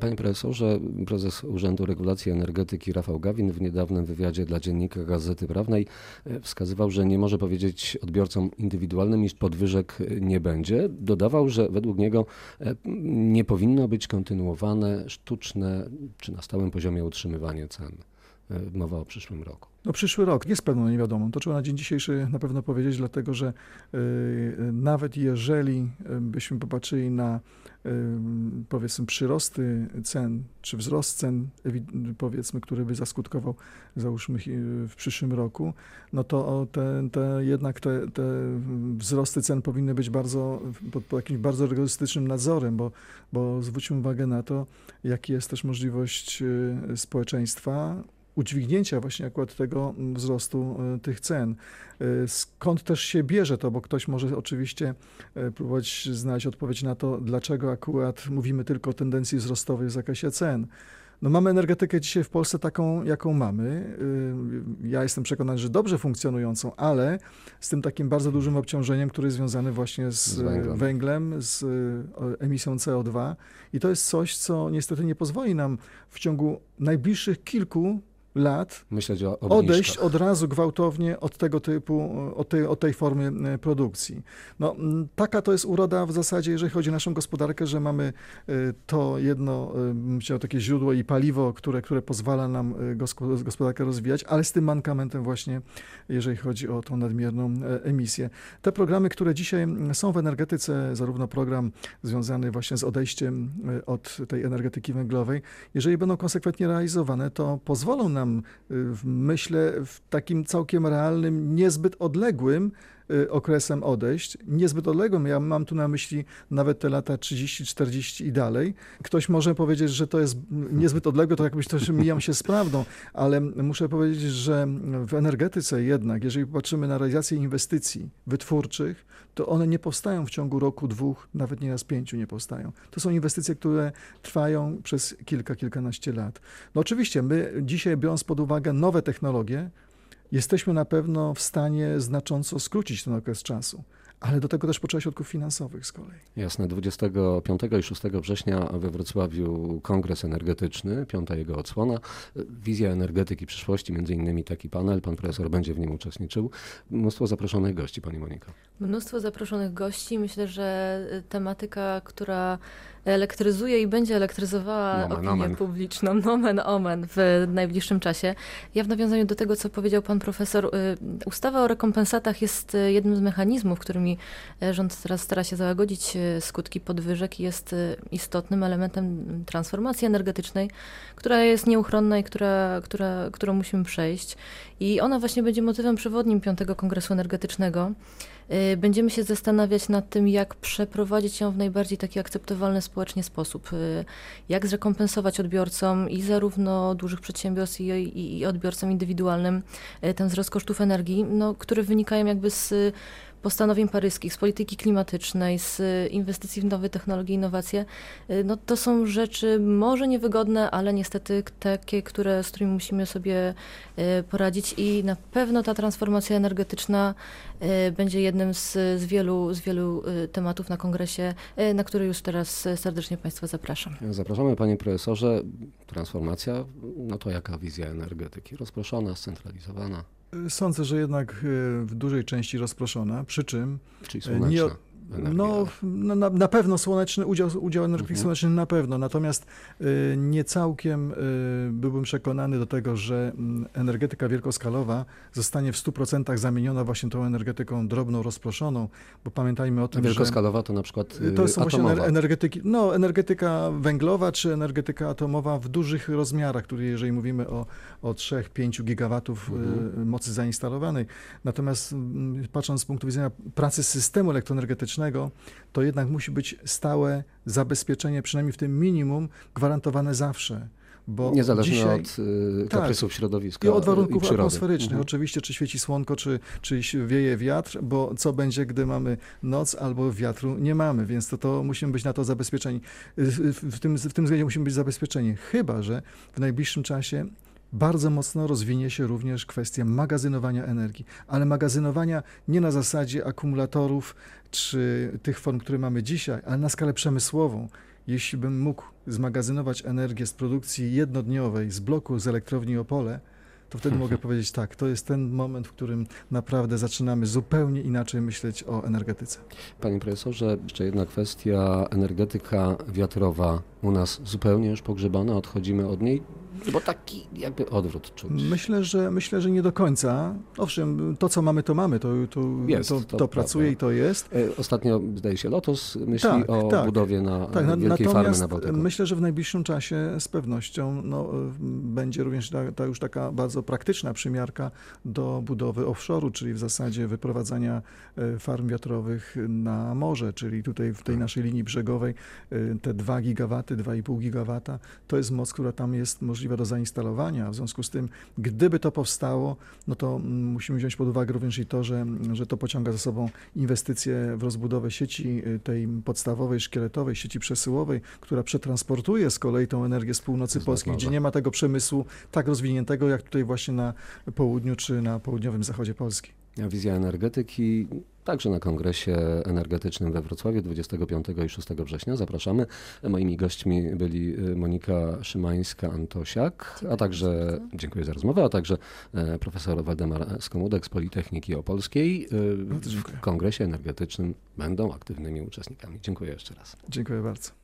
Panie profesorze, prezes Urzędu Regulacji Energetyki Rafał Gawin w niedawnym wywiadzie dla dziennika Gazety Prawnej e, wskazywał, że nie może powiedzieć odbiorcom indywidualnym, iż podwyżek nie będzie. Dodawał, że według niego e, nie powinno być kontynuowane sztuczne czy na stałym poziomie utrzymywanie cen. E, mowa o przyszłym roku. No przyszły rok jest pewną niewiadomą. To trzeba na dzień dzisiejszy na pewno powiedzieć, dlatego że y, nawet jeżeli byśmy popatrzyli na powiedzmy przyrosty cen, czy wzrost cen powiedzmy, który by zaskutkował załóżmy w przyszłym roku, no to te, te jednak te, te wzrosty cen powinny być bardzo pod, pod jakimś bardzo rygorystycznym nadzorem, bo, bo zwróćmy uwagę na to, jaka jest też możliwość społeczeństwa udźwignięcia właśnie akurat tego mm, wzrostu e, tych cen. E, skąd też się bierze to, bo ktoś może oczywiście e, próbować znaleźć odpowiedź na to, dlaczego akurat mówimy tylko o tendencji wzrostowej w zakresie cen. No mamy energetykę dzisiaj w Polsce taką, jaką mamy. Ja jestem przekonany, że dobrze funkcjonującą, ale z tym takim bardzo dużym obciążeniem, które jest związane właśnie z, z węglem. węglem, z emisją CO2. I to jest coś, co niestety nie pozwoli nam w ciągu najbliższych kilku lat Myśleć o odejść od razu gwałtownie od tego typu, od tej, od tej formy e, produkcji. No, taka to jest uroda w zasadzie, jeżeli chodzi o naszą gospodarkę, że mamy e, to jedno, chciał takie źródło i paliwo, które, które pozwala nam e, gospodarkę rozwijać, ale z tym mankamentem właśnie, jeżeli chodzi o tą nadmierną emisję. Te programy, które dzisiaj są w energetyce, zarówno program związany właśnie z odejściem od tej energetyki węglowej, jeżeli będą konsekwentnie realizowane, to pozwolą nam Y, myślę, w takim całkiem realnym, niezbyt odległym okresem odejść, niezbyt odległym. Ja mam tu na myśli nawet te lata 30, 40 i dalej. Ktoś może powiedzieć, że to jest niezbyt odległe, to jakbyś też mijam się z prawdą, ale muszę powiedzieć, że w energetyce jednak, jeżeli patrzymy na realizację inwestycji wytwórczych, to one nie powstają w ciągu roku, dwóch, nawet nieraz pięciu nie powstają. To są inwestycje, które trwają przez kilka, kilkanaście lat. No oczywiście, my dzisiaj biorąc pod uwagę nowe technologie, jesteśmy na pewno w stanie znacząco skrócić ten okres czasu. Ale do tego też potrzeba środków finansowych z kolei. Jasne. 25 i 6 września we Wrocławiu kongres energetyczny, piąta jego odsłona. Wizja energetyki przyszłości, między innymi taki panel. Pan profesor będzie w nim uczestniczył. Mnóstwo zaproszonych gości, pani Monika. Mnóstwo zaproszonych gości. Myślę, że tematyka, która elektryzuje i będzie elektryzowała nomen, opinię omen. publiczną, nomen omen w najbliższym czasie. Ja w nawiązaniu do tego, co powiedział pan profesor, y, ustawa o rekompensatach jest y, jednym z mechanizmów, którymi e, rząd teraz stara się załagodzić y, skutki podwyżek i jest istotnym elementem transformacji energetycznej, która jest nieuchronna i która, która, którą musimy przejść. I ona właśnie będzie motywem przewodnim Piątego Kongresu Energetycznego. Y, będziemy się zastanawiać nad tym, jak przeprowadzić ją w najbardziej taki akceptowalny społecznie sposób. Y, jak zrekompensować odbiorcom i zarówno dużych przedsiębiorstw i, i, i odbiorcom indywidualnym y, ten wzrost kosztów energii, no, które wynikają jakby z postanowień paryskich, z polityki klimatycznej, z inwestycji w nowe technologie, innowacje, no to są rzeczy może niewygodne, ale niestety takie, które, z którymi musimy sobie poradzić i na pewno ta transformacja energetyczna będzie jednym z, z, wielu, z wielu tematów na kongresie, na który już teraz serdecznie Państwa zapraszam. Zapraszamy Panie Profesorze. Transformacja, no to jaka wizja energetyki? Rozproszona, scentralizowana? Sądzę, że jednak e, w dużej części rozproszona, przy czym Czyli e, nie, no, no, na, na, pewno słoneczny, udział, udział energii mhm. słonecznej na pewno, natomiast y, nie całkiem y, byłbym przekonany do tego, że y, energetyka wielkoskalowa zostanie w 100% zamieniona właśnie tą energetyką drobną, rozproszoną, bo pamiętajmy o tym, Wielkoskalowa że, to na przykład y, To są atomowa. właśnie energetyki, no energetyka węglowa czy energetyka atomowa w dużych rozmiarach, które jeżeli mówimy o, o 3-5 gigawatów mhm. mocy zainstalowanej. Natomiast patrząc z punktu widzenia pracy systemu elektroenergetycznego, to jednak musi być stałe zabezpieczenie, przynajmniej w tym minimum, gwarantowane zawsze. Bo Niezależnie dzisiaj, od y, kaprysów tak, środowiska. I od warunków i atmosferycznych. Mhm. Oczywiście, czy świeci słonko, czy, czy wieje wiatr, bo co będzie, gdy mamy noc albo wiatru nie mamy, więc to, to musimy być na to zabezpieczeni. W tym, w tym względzie musimy być zabezpieczeni. Chyba, że w najbliższym czasie bardzo mocno rozwinie się również kwestia magazynowania energii, ale magazynowania nie na zasadzie akumulatorów czy tych form, które mamy dzisiaj, ale na skalę przemysłową. jeśli bym mógł zmagazynować energię z produkcji jednodniowej z bloku z elektrowni Opole, to wtedy mogę powiedzieć tak, to jest ten moment, w którym naprawdę zaczynamy zupełnie inaczej myśleć o energetyce. Panie profesorze, jeszcze jedna kwestia. Energetyka wiatrowa u nas zupełnie już pogrzebana, odchodzimy od niej. Bo taki jakby odwrót czuć. Myślę, że myślę, że nie do końca. Owszem, to co mamy, to mamy, to, to, jest, to, to, to pracuje i to jest. E, ostatnio zdaje się Lotus myśli tak, o tak, budowie na tak, wielkiej farmy na Bałtyku. Myślę, że w najbliższym czasie z pewnością no, będzie również ta, ta już taka bardzo praktyczna przymiarka do budowy offshore'u, czyli w zasadzie wyprowadzania e, farm wiatrowych na morze, czyli tutaj w tej tak. naszej linii brzegowej e, te 2 gigawaty, 2,5 gigawata, to jest moc, która tam jest możliwa możliwe do zainstalowania. W związku z tym, gdyby to powstało, no to musimy wziąć pod uwagę również i to, że, że to pociąga za sobą inwestycje w rozbudowę sieci y, tej podstawowej, szkieletowej, sieci przesyłowej, która przetransportuje z kolei tą energię z północy Polski, gdzie nie ma tego przemysłu tak rozwiniętego, jak tutaj właśnie na południu czy na południowym zachodzie Polski. Wizja energetyki także na kongresie energetycznym we Wrocławiu 25 i 6 września. Zapraszamy. Moimi gośćmi byli y, Monika Szymańska-Antosiak, a także, bardzo. dziękuję za rozmowę, a także e, profesor Waldemar Skomudek z Politechniki Opolskiej. Y, w kongresie energetycznym będą aktywnymi uczestnikami. Dziękuję jeszcze raz. Dziękuję bardzo.